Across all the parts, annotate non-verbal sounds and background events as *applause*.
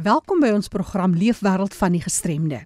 Welkom by ons program Leefwêreld van die Gestremde.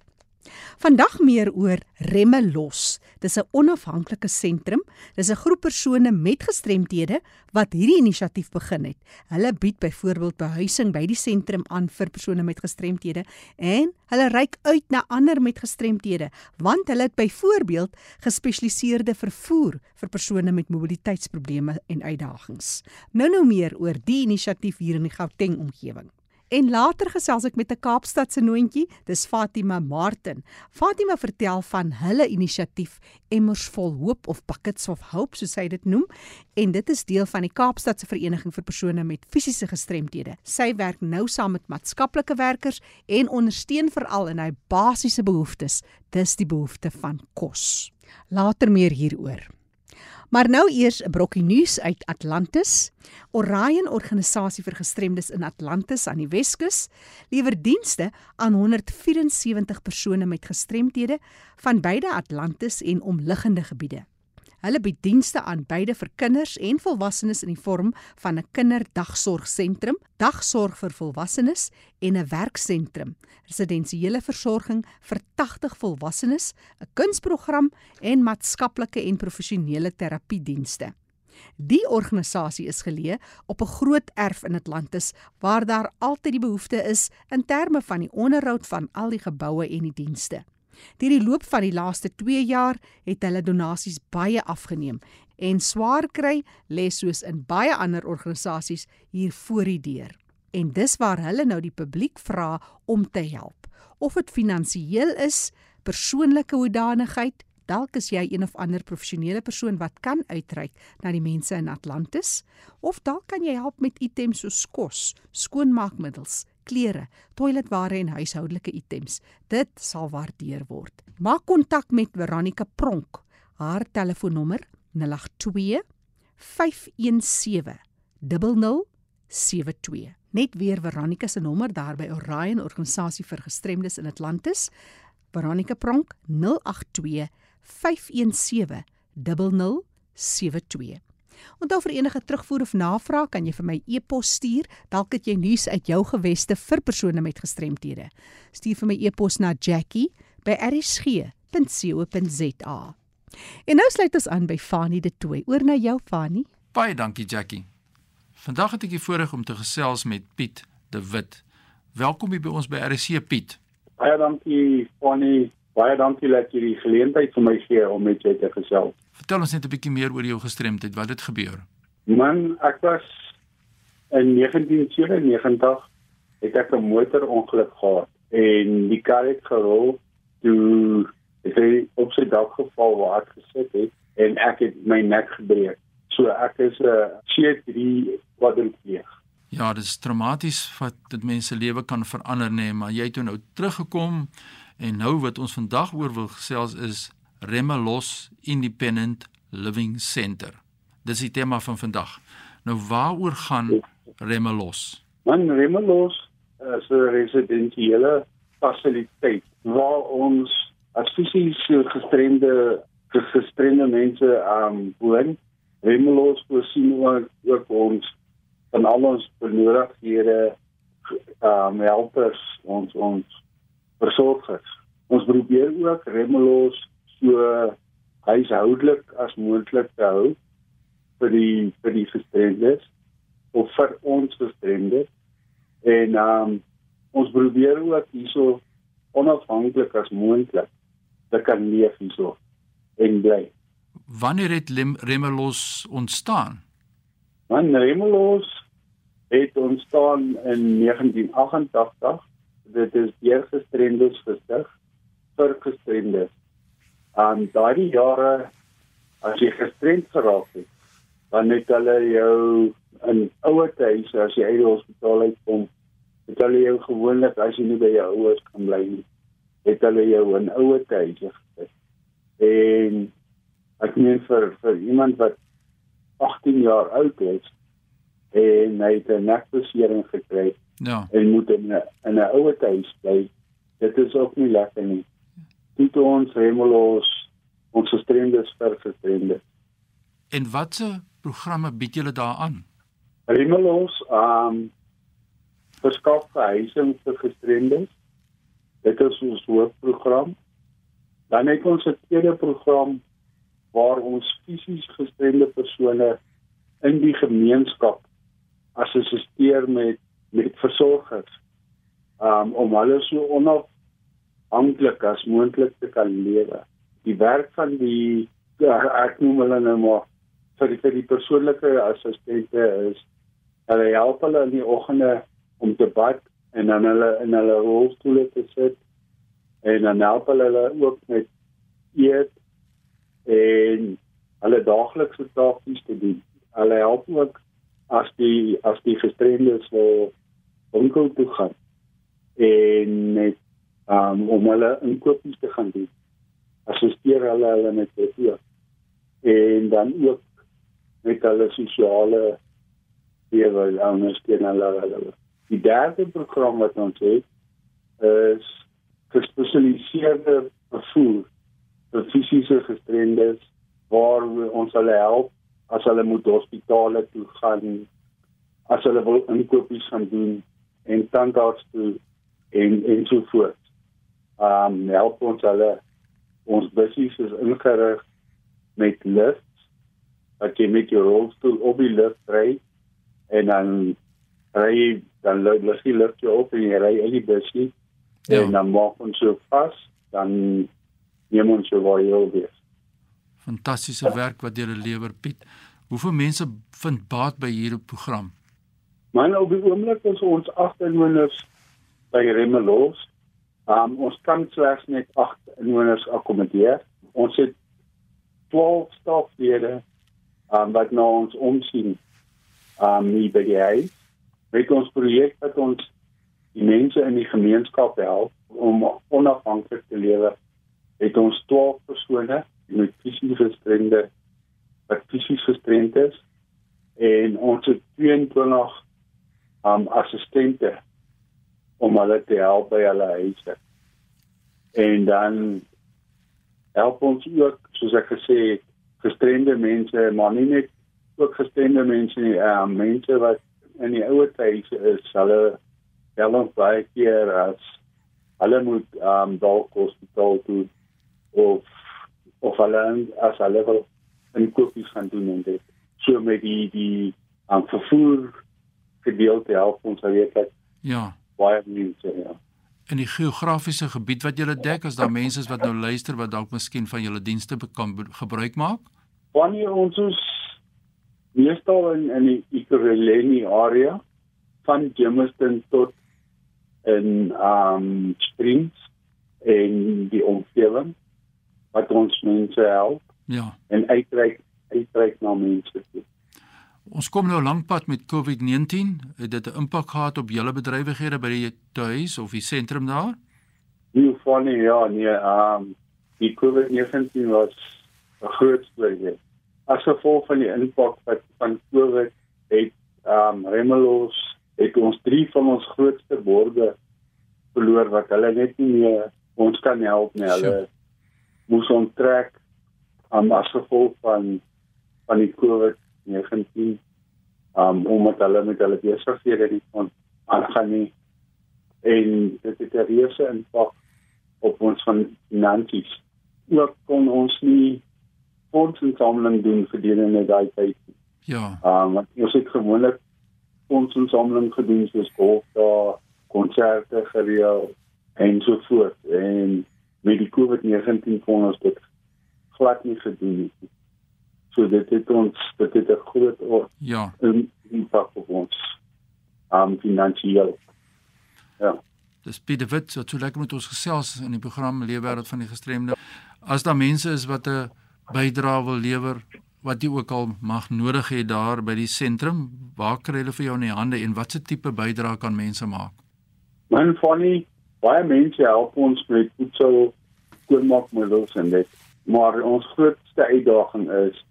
Vandag meer oor Remme Los. Dis 'n onafhanklike sentrum. Dis 'n groep persone met gestremthede wat hierdie inisiatief begin het. Hulle bied byvoorbeeld behuising by die sentrum aan vir persone met gestremthede en hulle reik uit na ander met gestremthede, want hulle het byvoorbeeld gespesialiseerde vervoer vir persone met mobiliteitsprobleme en uitdagings. Nou nou meer oor die inisiatief hier in die Gauteng omgewing. En later gesels ek met 'n Kaapstadse noontjie, dis Fatima Martin. Fatima vertel van hulle inisiatief Emmers vol hoop of Buckets of Hope soos sy dit noem, en dit is deel van die Kaapstadse Vereniging vir persone met fisiese gestremthede. Sy werk nou saam met maatskaplike werkers en ondersteun veral in hy basiese behoeftes, dis die behoefte van kos. Later meer hieroor. Maar nou eers 'n brokkie nuus uit Atlantis. Orion Organisasie vir Gestremdes in Atlantis aan die Weskus lewer dienste aan 174 persone met gestremthede van beide Atlantis en omliggende gebiede. Hulle bied dienste aan beide vir kinders en volwassenes in die vorm van 'n kinderdagsorgsentrum, dagsorg vir volwassenes en 'n werksentrum, residensiële versorging vir 80 volwassenes, 'n kunsprogram en maatskaplike en professionele terapiedienste. Die organisasie is geleë op 'n groot erf in Atlantis waar daar altyd die behoefte is in terme van die onderhoud van al die geboue en die dienste. Deur die loop van die laaste 2 jaar het hulle donasies baie afgeneem en swaar kry lê soos in baie ander organisasies hier voor die deur. En dis waar hulle nou die publiek vra om te help. Of dit finansiëel is, persoonlike hoedanigheid, dalk is jy een of ander professionele persoon wat kan uitreik na die mense in Atlantis, of dalk kan jy help met items soos kos, skoonmaakmiddels, klere, toiletware en huishoudelike items. Dit sal waardeer word. Maak kontak met Veronica Pronk. Haar telefoonnommer 082 517 0072. Net weer Veronica se nommer daar by Orion Organisasie vir Gestremdes in Atlantis. Veronica Pronk 082 517 0072. Onthou vir enige terugvoer of navraag kan jy vir my e-pos stuur. Dalk het jy nuus uit jou geweste vir persone met gestremthede. Stuur vir my e-pos na jackie@rsg.co.za. En nou sluit ons aan by Fanie de Tooi. Oor na jou Fanie. Baie dankie Jackie. Vandag het ek die voorreg om te gesels met Piet de Wit. Welkom hier by ons by RC Piet. Baie dankie Fanie. Baie dankie dat jy die geleentheid vir my gee om met jou te gesels. Vertel ons net 'n bietjie meer oor jou gestremdheid, wat het gebeur? Man, ek was in 1997 het ek 'n motorongeluk gehad en die kar het gerol toe het hy op sy dak geval waar ek gesit het en ek het my nek gebreek. So ek is 'n C3 kwadripleeg. Ja, dit is traumaties wat dit mense lewe kan verander nê, nee, maar jy het toe nou teruggekom En nou wat ons vandag oor wil gesels is Remelos Independent Living Center. Dis die tema van vandag. Nou waaroor gaan Remelos? Man Remelos is 'n residensiële fasiliteit waar ons as fisies gestremde gestremde mense um woon. Remelos voorsien ook ons van al ons benodigdhede um helpers ons ons versorgers. Ons probeer ook remelos so huishoudelik as moontlik te hou vir die vir die gestremdes of vir ons gestremdes. En um ons probeer ook hierso onafhanklik as moontlik te kan leef hierso en bly. Wanneer het Remelos ontstaan? Man Remelos het ontstaan in 1988 dit is deur gestremdes gestig vir gestremdes. Aan daardie jare as jy gestremd geraak het, dan het hulle jou in ouer huis as jy uit die hospitaal uitkom, het hulle jou gewoonlik as jy nie by jou ouers kan bly nie, het hulle jou in ouer huis gesit. En ek meen vir vir iemand wat 18 jaar oud is en hy het 'n nekbesering gekry Ja. En moet in 'n in 'n ouer huis bly. Dit is ook nie lekker nie. Dit ons remelos ons gestremdes vir gestremdes. En watse programme bied julle daar aan? Remelos um verskaf behuising vir gestremdes. Dit is ons hoofprogram. Dan het ons 'n tweede program waar ons fisies gestremde persone in die gemeenskap assisteer met met versorgers um, om hulle so onafhanklik as moontlik te kan lewe. Die werk van die ja, ek noem hulle nou maar vir die, vir die persoonlike assistente is hulle help hulle in die oggende om te bad en dan hulle in hulle rolstoele te sit en dan help hulle hulle ook met eet en hulle daaglikse taakies te doen. Hulle help ook as die as die gestremdes wil winkel toe gaan en met um, om hulle inkopies te gaan doen. Assisteer hulle hulle met dit. En dan ook met hulle sosiale lewe ondersteun hulle hulle. Die derde program wat ons het is gespesialiseerde vervoer vir fisiese gestremdes waar ons hulle help as hulle moet hospitale toe gaan as hulle wil inkopies gaan doen en tandarts toe en en so voort. Um help ons hulle ons bussies is ingerig met lifts wat jy met jou rolstoel op die lift ry en dan ry dan los jy lift jou op en jy ry in die busjie ja. en dan maak ons so vas dan neem ons jou waar jy wil wees fantastiese werk wat jy lewer Piet. Hoeveel mense vind baat by hierdie program? Man, op die oomblik is ons 8 inwoners by Remelos. Um, ons kan slegs net 8 inwoners akkommodeer. Ons het 12 staflede um, wat nou ons omsien um, nie by die huis. Met ons projek wat ons die mense in die gemeenskap help om onafhanklik te lewe, het ons 12 persone met fisies gestremde wat fisies gestremd is en ons het 22 um assistente om hulle te help by hulle huise. En dan help ons ook soos ek gesê het gestremde mense, maar nie net ook gestremde mense nie, um mense wat in die ouer huise is, hulle help baie keer as hulle moet um dalk hospitaal toe of of hulle as hulle wil inkopies gaan doen en dit so met die die aan um, vervoer gedeelte help ons dat ja baie mense ja in die geografiese gebied wat julle dek as daar mense is wat nou luister wat dalk miskien van julle dienste kan gebruik maak wanneer ons ons meestal in in die Ikureleni area van Jamestown tot in um Springs en die omgewing wat ons mense help. Ja. En uitreik uitreik na mense toe. Ons kom nou lankpad met COVID-19. Het dit 'n impak gehad op julle bedrywighede by die tuis of die sentrum daar? Van nie, ja, nee, ehm um, die COVID-19 was 'n groot storie. As gevolg van die impak wat van COVID het ehm um, Remelos het ons drie van ons grootste borge verloor wat hulle net nie meer ons kan help nie. Hulle sure moes onttrek aan as gevolg van van die COVID-19 um omdat hulle met hulle besighede nie kon aangaan nie en dit het 'n reuse impak op ons van finansies. Ook kon ons nie fondsinsameling doen vir die net daai tyd. Ja. Um want ons het gewoonlik fondsinsameling gedoen soos golf daar, konserte gereël en so voort en met die COVID-19 kon ons dit glad nie gedoen nie. So dit het ons dit het 'n groot oor, ja, impak op ons um finansiëel. Ja. Dis Pieter Wit, so toe lekker met ons gesels in die program Leefwêreld van die gestremde. As daar mense is wat 'n bydrae wil lewer, wat jy ook al mag nodig hê daar by die sentrum, waar kry hulle vir jou in die hande en watse tipe bydrae kan mense maak? Man funny baie mense help ons met voedsel skoonmaakmiddels en dit maar ons grootste uitdaging is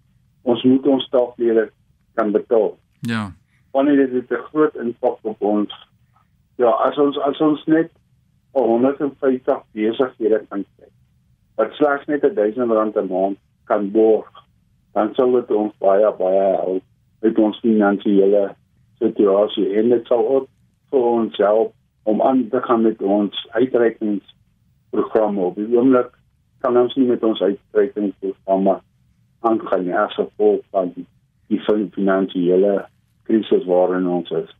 ons moet ons staflede kan betaal. Ja. Wanneer dit 'n groot impak op ons ja as ons as ons net 150 besighede kan kry wat slegs net 1000 rand 'n maand kan borg dan sal dit ons baie baie help met ons finansiële situasie. En dit sal ook vir ons help om aan te gaan met ons uitreikingsprogramme. Op die oomblik kan ons nie met ons uitreikingsprogramme aangaan nie as gevolg van die, die finansiële krisis waarin ons is.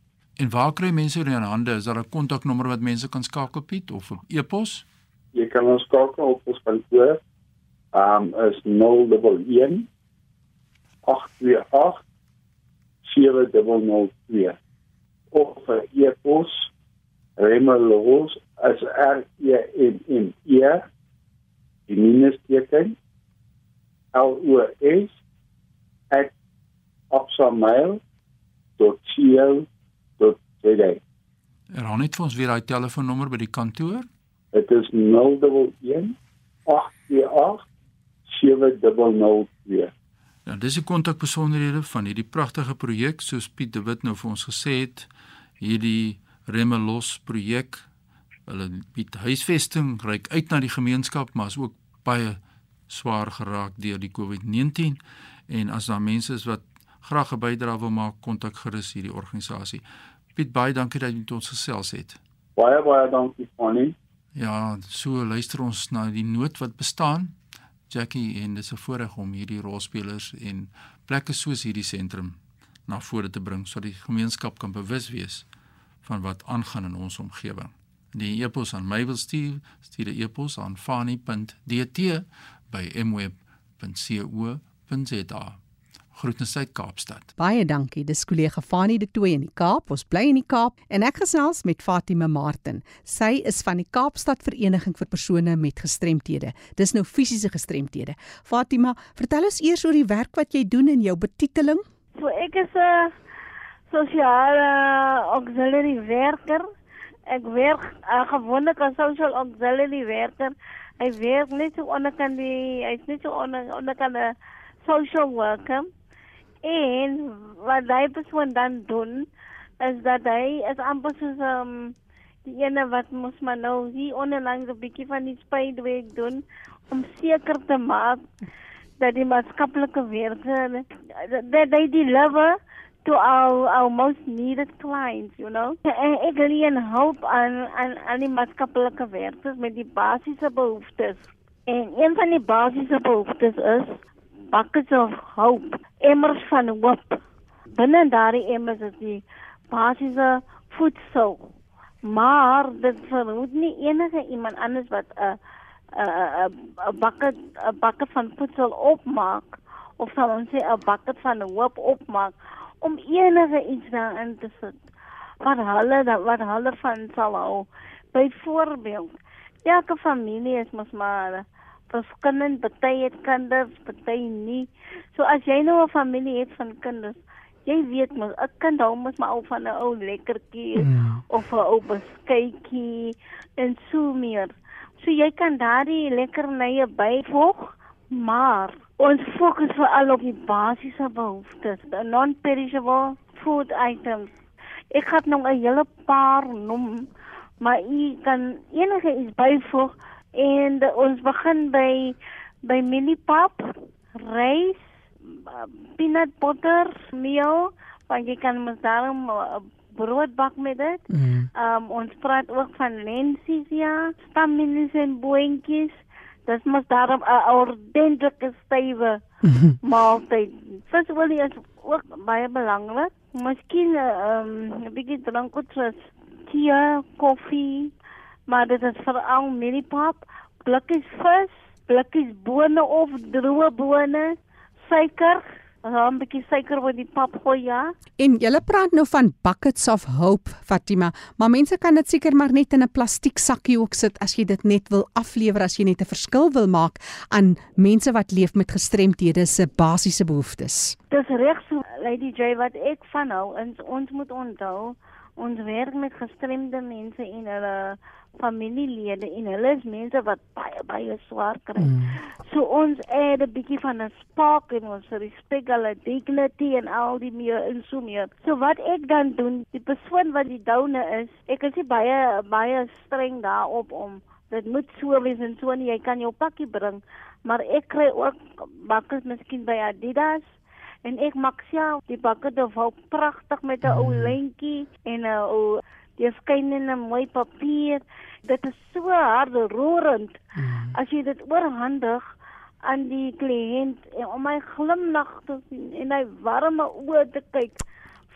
En waar kry mense in hande? Is daar 'n kontaknommer wat mense kan skakel Piet of 'n e-pos? Jy kan ons skakel op ons kantoor. Um is 011 828 4002 of 'n e-pos remelos as r e m m e die minusteken l o s @opsamail.co.za Herhaal net vir ons weer daai telefoonnommer by die kantoor. Dit is 011 828 7002. Ja, dis die kontakbesonderhede van hierdie pragtige projek soos Piet de Wit nou vir ons gesê het, hierdie Remelos projek. Hulle bied huisvesting, reik uit na die gemeenskap, maar is ook baie swaar geraak deur die COVID-19 en as daar mense is wat graag 'n bydrae wil maak, kontak gerus hierdie organisasie. Piet, baie dankie dat jy met ons gesels het. Baie baie dankie, Connie. Ja, so luister ons na die nood wat bestaan Jackie en dis 'n voorreg om hierdie rolspelers en plekke soos hierdie sentrum na vore te bring sodat die gemeenskap kan bewus wees van wat aangaan in ons omgewing. Die e-pos aan my wil stuur, stuur 'n e-pos aan fani.dt@mweb.co.za. Groetens uit Kaapstad. Baie dankie. Dis kollega Fanie de Tooy in die Kaap. Ons bly in die Kaap en ek gesels met Fatima Martin. Sy is van die Kaapstad Vereniging vir persone met gestremthede. Dis nou fisiese gestremthede. Fatima, vertel ons eers oor die werk wat jy doen en jou betiteling. So ek is 'n sosiale auxiliary werker. Ek werk uh, gewoonlik as social auxiliary werker. Hy werk net so onder kan die hy's net so onder onder kan 'n social worker. En wat hy persoon dan doen is dat hy is amper soos um, die ene wat mos maar nou hier onlangs 'n bietjie van die spydwerk doen om seker te maak dat die maatskaplike werker that they deliver to our our most needed clients, you know. En ek leen hulp aan aan aan die maatskaplike werkers met die basiese behoeftes. En een van die basiese behoeftes is buckets of hope, emmers van hoop. Binne daardie emmers is die basiese voedsel. Maar dit verhoed nie enige iemand anders wat 'n 'n 'n bucket 'n bucket van voedsel opmaak of sal ons sê 'n bucket van hoop opmaak om enige iets daarin te sit. Wat hulle wat hulle van sal hou. Byvoorbeeld, elke familie is mos maar verskillend, party het kinders, party nie. So as jy nou 'n familie het van kinders, jy weet mos, 'n kind hou mos maar al van 'n ou lekkertjie mm. of 'n ou beskuitjie en so meer. So jy kan daardie lekkernye byvoeg, maar ons fokus veral op die basiese behoeftes, the non-perishable food items. Ek het nog 'n hele paar noem, maar jy kan enige iets byvoeg En de, ons begin by by mieliepap, rys, peanut butter, meel, want jy kan mos daarom uh, brood bak met dit. Mm. Um ons praat ook van lensies ja, stammielies en boontjies. Dit moet daarom 'n ordentlike stywe maaltyd. Visolie is ook baie belangrik. Miskien um 'n bietjie drank ook soos tee, koffie, maar dit is veral mieliepap, blikkies vis, blikkies bone of droë bone, suiker, 'n bietjie suiker wat die pap gooi ja. En jy praat nou van buckets of hope, Fatima, maar mense kan dit seker maar net in 'n plastiek sakkie ook sit as jy dit net wil aflewer as jy net 'n verskil wil maak aan mense wat leef met gestremthede se basiese behoeftes. Dis reg so Lady J wat ek van hou, ons ons moet onthou ons werk met gestremde mense en hulle familielede en hulle is mense wat baie baie swaar kry. Mm. So ons het 'n bietjie van 'n spark in ons respect hulle dignity en al die meer en so meer. So wat ek dan doen, die persoon wat die downe is, ek is baie baie streng daarop om dit moet so wees en so nie jy kan jou pakkie bring, maar ek kry ook bakkes miskien by Adidas en ek maak self die bakke te vol pragtig met 'n ou mm. lentjie en 'n ou die skyn in 'n mooi papier. Dit is so hartroerend Mm. as jy dit oorhandig aan die kliënt en om my glimlag te sien en hy warme oë te kyk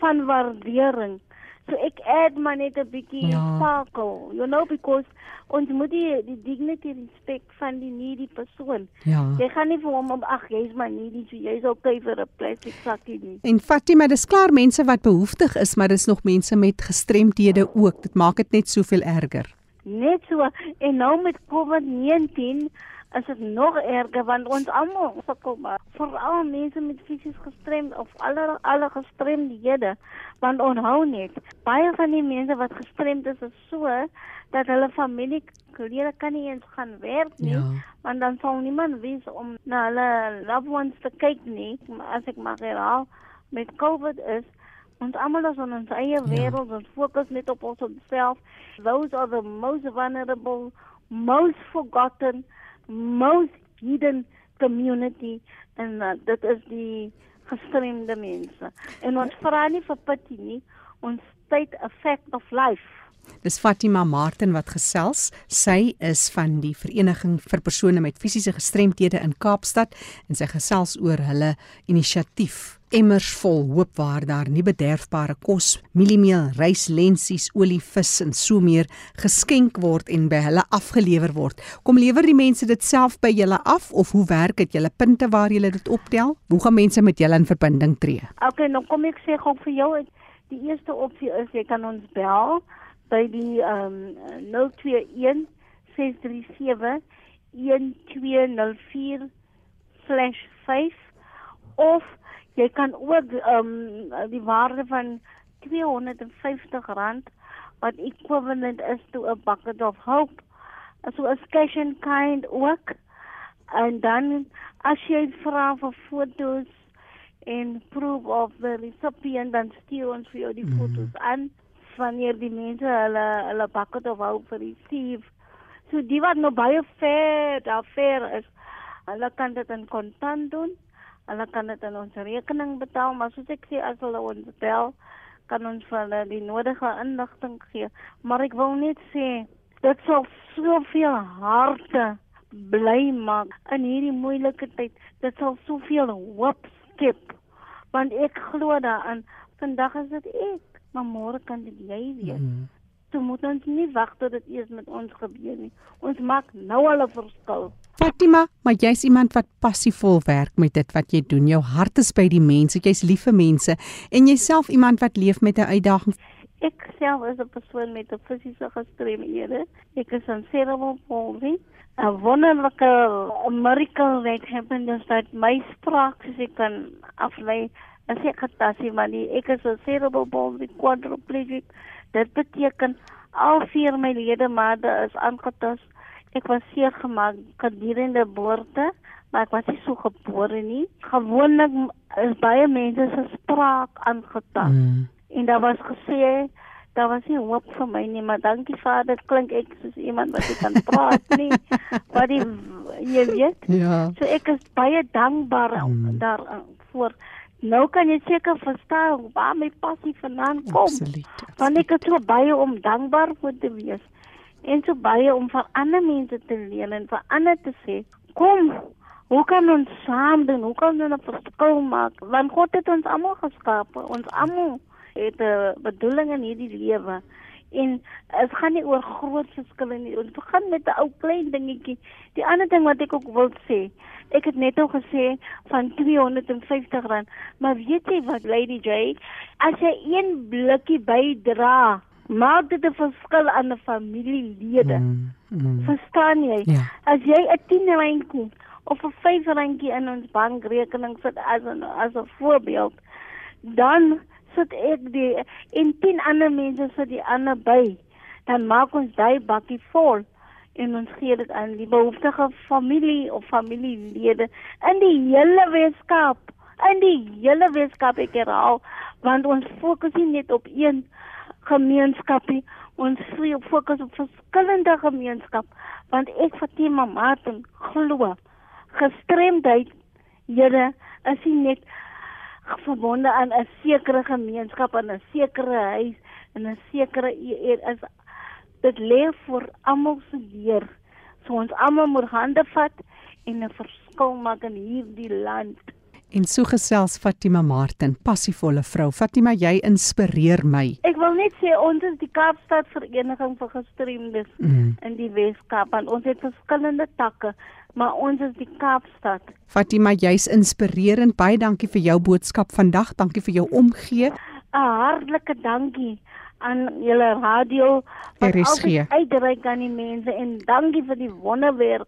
van waardering. So ek add maar net 'n bietjie Ja. sparkle, you know because ons moet die die dignity respek van die needy persoon. Ja. Jy gaan nie vir hom om ag jy's maar needy, so jy's okay vir 'n plastic sakkie nie. En Fatima, dis klaar mense wat behoeftig is, maar dis nog mense met gestremthede ook. Dit maak dit net soveel erger. Net so en nou met COVID-19 is dit nog erger want ons almal sukkel maar veral mense met fisies gestremd of alle alle gestremdhede want onthou net baie van die mense wat gestremd is is so dat hulle familielede kan nie eens gaan werk nie Ja. want dan sal niemand wees om na hulle loved ones te kyk nie. Maar as ek mag herhaal met COVID is ons almal is in ons eie wêreld ons fokus net op onsself. Those are the most vulnerable most forgotten most hidden community en uh, dit is die gestremde mense. En ons vra nie vir pity nie ons state a fact of life Dis Fatima Martin wat gesels. Sy is van die Vereniging vir persone met fisiese gestremthede in Kaapstad en sy gesels oor hulle inisiatief Emmers vol hoop waar daar nie bederfbare kos, mieliemeel, rys, lensies, olie, vis en so meer geskenk word en by hulle afgelewer word. Kom lewer die mense dit self by julle af of hoe werk dit? Julle punte waar julle dit optel? Hoe gaan mense met julle in verbinding tree? Okay, nou kom ek sê gou vir jou, die eerste opsie is jy kan ons bel by die ehm um, 021 637 1204/5 of jy kan ook ehm um, die waarde van R250 wat equivalent is to a bucket of hope. So as cash and kind ook. En dan as jy vra vir foto's en proof of the recipient dan stuur ons vir jou die Mhm. foto's aan wanneer die mense hulle hulle bucket of hope receive. So die wat nou baie ver daar ver is, hulle kan dit in kontant doen. Hulle kan dit in ons rekening betaal, maar soos ek sê as hulle ons bel, kan ons vir hulle die nodige inligting gee. Maar ek wil net sê dit sal soveel harte bly maak in hierdie moeilike tyd. Dit sal soveel hoop skep. Want ek glo daaraan. Vandag is dit ek, maar môre kan dit jy wees. Mm. So moet ons nie wag tot dit eers met ons gebeur nie. Ons maak nou al 'n verskil. Fatima, maar jy's iemand wat passievol werk met dit wat jy doen. Jou hart is by die mense, jy's lief vir mense en jy's self iemand wat leef met 'n uitdaging. Ek self is 'n persoon met 'n fisiese gestremdhede. Ek is aan cerebral palsy. 'n Wonderlike miracle that happened is dat my spraak soos ek kan aflei as ek getassie maar nie. Ek is 'n cerebral palsy quadriplegic. Dit beteken al vier my ledemate is aangetast. Ek was seer gemaak gedurende geboorte, maar ek was nie so gebore nie. Gewoonlik is baie mense se spraak aangetast. Mm. En daar was gesê daar was nie hoop vir my nie, maar dankie Vader, klink ek soos iemand wat kan praat nie. *laughs* Wat die jy weet. Ja. So ek is baie dankbaar Mm. daarvoor. Nou kan jy seker verstaan waar my passie vandaan kom. Absoluut. Want ek het so baie om dankbaar vir te wees. En so baie om vir ander mense te leer en vir ander te sê, kom, hoe kan ons saam doen? Hoe kan ons 'n verskil maak? Want God het ons almal geskaap. Ons almal het 'n bedoeling in hierdie lewe. En dit gaan nie oor groot verskille nie. Ons begin met 'n ou klein dingetjie. Die ander ding wat ek ook wil sê, ek het net al gesê van R250, maar weet jy wat Lady J, as jy een blikkie bydra, maak dit 'n verskil aan 'n familielede. Mm. Mm. Verstaan jy? Ja. As jy 'n 10 randjie of 'n 5 randjie in ons bankrekening sit as 'n as 'n voorbeeld, dan sit ek die en 10 ander mense sit die ander by. Dan maak ons daai bakkie vol en ons gee dit aan die behoeftige familie of familielede in die hele Weskaap. In die hele Weskaap ek herhaal, want ons fokus nie net op een gemeenskap nie. Ons fokus op verskillende gemeenskap want ek Fatima Martin glo gestremdheid Here is nie net verbonde aan 'n sekere gemeenskap en 'n sekere huis en 'n sekere is dit lê vir almal se deur. So ons almal moet hande vat en 'n verskil maak in hierdie land. En so gesels Fatima Martin, passievolle vrou. Fatima, jy inspireer my. Ek wil net sê ons is die Kaapstad Vereniging vir Gestremdes mm. in die Wes-Kaap en ons het verskillende takke, maar ons is die Kaapstad. Fatima, jy's inspirerend. Baie dankie vir jou boodskap vandag. Dankie vir jou omgee. 'n Hartlike dankie aan julle radio wat altyd uitreik aan die mense en dankie vir die wonderwerk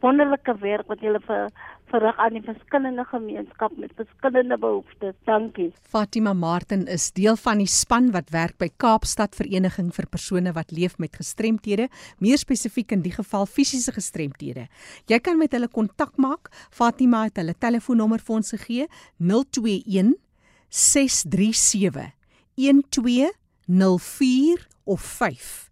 wonderlike werk wat julle vir verrig aan die verskillende gemeenskap met verskillende behoeftes. Dankie. Fatima Martin is deel van die span wat werk by Kaapstad Vereniging vir persone wat leef met gestremthede, meer spesifiek in die geval fisiese gestremthede. Jy kan met hulle kontak maak. Fatima het hulle telefoonnommer vir ons gegee: 021 637 12 04 of 5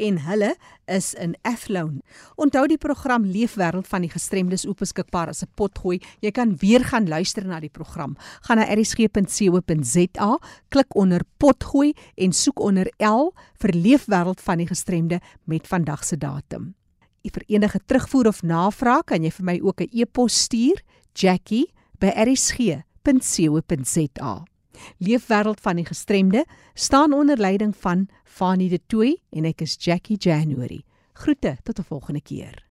en hulle is in Athlone. Onthou die program Leefwêreld van die gestremdes oop beskikbaar as 'n potgooi. Jy kan weer gaan luister na die program. Gaan na erisg.co.za, klik onder potgooi en soek onder L vir Leefwêreld van die gestremde met vandag se datum. Vir enige terugvoer of navraag kan jy vir my ook 'n e-pos stuur, jackie@erisg.co.za. Leefwêreld van die gestremde staan onder leiding van Fanie De Tooy en ek is Jackie January. Groete tot 'n volgende keer.